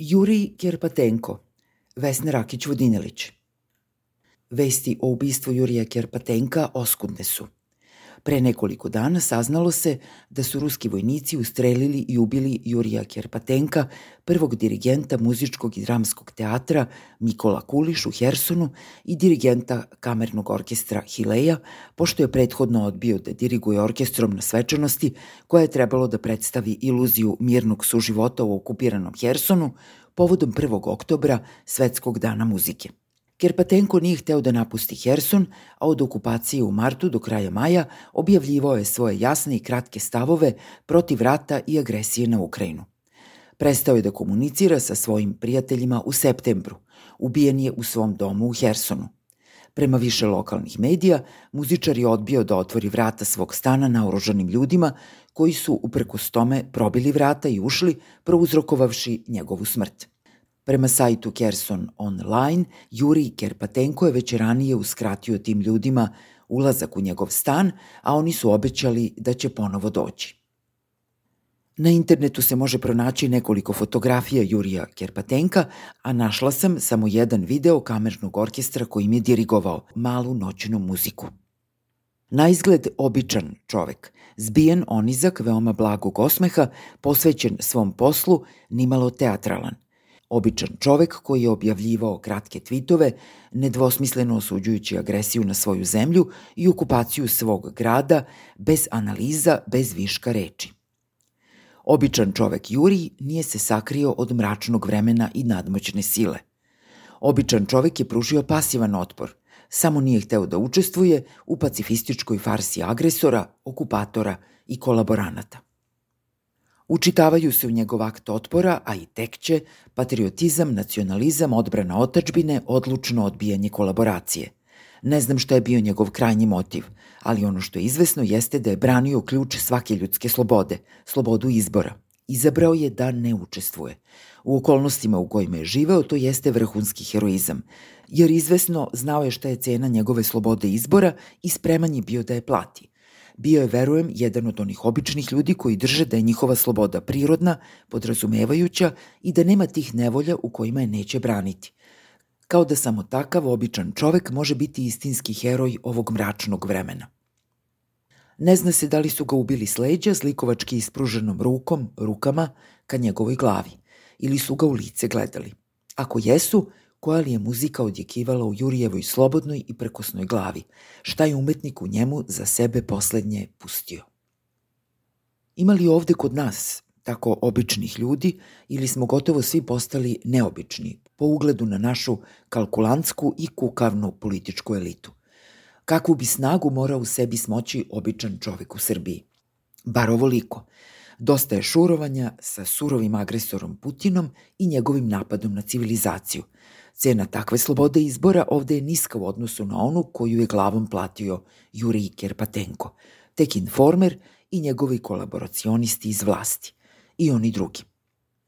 Jurij Kerpatenko, Vesna Rakić-Vodinelić. Vesti o ubistvu Jurija Kerpatenka oskudne su – Pre nekoliko dana saznalo se da su ruski vojnici ustrelili i ubili Jurija Kerpatenka, prvog dirigenta muzičkog i dramskog teatra Mikola Kuliš u Hersonu i dirigenta kamernog orkestra Hileja, pošto je prethodno odbio da diriguje orkestrom na svečanosti koja je trebalo da predstavi iluziju mirnog suživota u okupiranom Hersonu povodom 1. oktobra, Svetskog dana muzike. Kerpatenko nije hteo da napusti Herson, a od okupacije u martu do kraja maja objavljivao je svoje jasne i kratke stavove protiv rata i agresije na Ukrajinu. Prestao je da komunicira sa svojim prijateljima u septembru. Ubijen je u svom domu u Hersonu. Prema više lokalnih medija, muzičar je odbio da otvori vrata svog stana naoružanim ljudima koji su uprkos tome probili vrata i ušli, prouzrokovavši njegovu smrt. Prema sajtu Kerson Online, Juri Kerpatenko je već ranije uskratio tim ljudima ulazak u njegov stan, a oni su obećali da će ponovo doći. Na internetu se može pronaći nekoliko fotografija Jurija Kerpatenka, a našla sam samo jedan video kamernog orkestra kojim je dirigovao malu noćnu muziku. Na izgled običan čovek, zbijen onizak veoma blagog osmeha, posvećen svom poslu, nimalo teatralan – Običan čovek koji je objavljivao kratke tvitove, nedvosmisleno osuđujući agresiju na svoju zemlju i okupaciju svog grada, bez analiza, bez viška reči. Običan čovek Juri nije se sakrio od mračnog vremena i nadmoćne sile. Običan čovek je pružio pasivan otpor, samo nije hteo da učestvuje u pacifističkoj farsi agresora, okupatora i kolaboranata. Učitavaju se u njegov akt otpora, a i tekće, patriotizam, nacionalizam, odbrana otačbine, odlučno odbijanje kolaboracije. Ne znam šta je bio njegov krajnji motiv, ali ono što je izvesno jeste da je branio ključ svake ljudske slobode, slobodu izbora. Izabrao je da ne učestvuje. U okolnostima u kojima je živeo to jeste vrhunski heroizam, jer izvesno znao je šta je cena njegove slobode izbora i spreman je bio da je plati – bio je, verujem, jedan od onih običnih ljudi koji drže da je njihova sloboda prirodna, podrazumevajuća i da nema tih nevolja u kojima je neće braniti. Kao da samo takav običan čovek može biti istinski heroj ovog mračnog vremena. Ne zna se da li su ga ubili s leđa, zlikovački ispruženom rukom, rukama, ka njegovoj glavi, ili su ga u lice gledali. Ako jesu, koja li je muzika odjekivala u Jurijevoj slobodnoj i prekosnoj glavi, šta je umetnik u njemu za sebe poslednje pustio. Ima li ovde kod nas tako običnih ljudi ili smo gotovo svi postali neobični po ugledu na našu kalkulantsku i kukavnu političku elitu? Kakvu bi snagu morao u sebi smoći običan čovek u Srbiji? Bar ovoliko. Dosta je šurovanja sa surovim agresorom Putinom i njegovim napadom na civilizaciju – Cena takve slobode izbora ovde je niska u odnosu na onu koju je glavom platio Jurij Kerpatenko, tek informer i njegovi kolaboracionisti iz vlasti i oni drugi.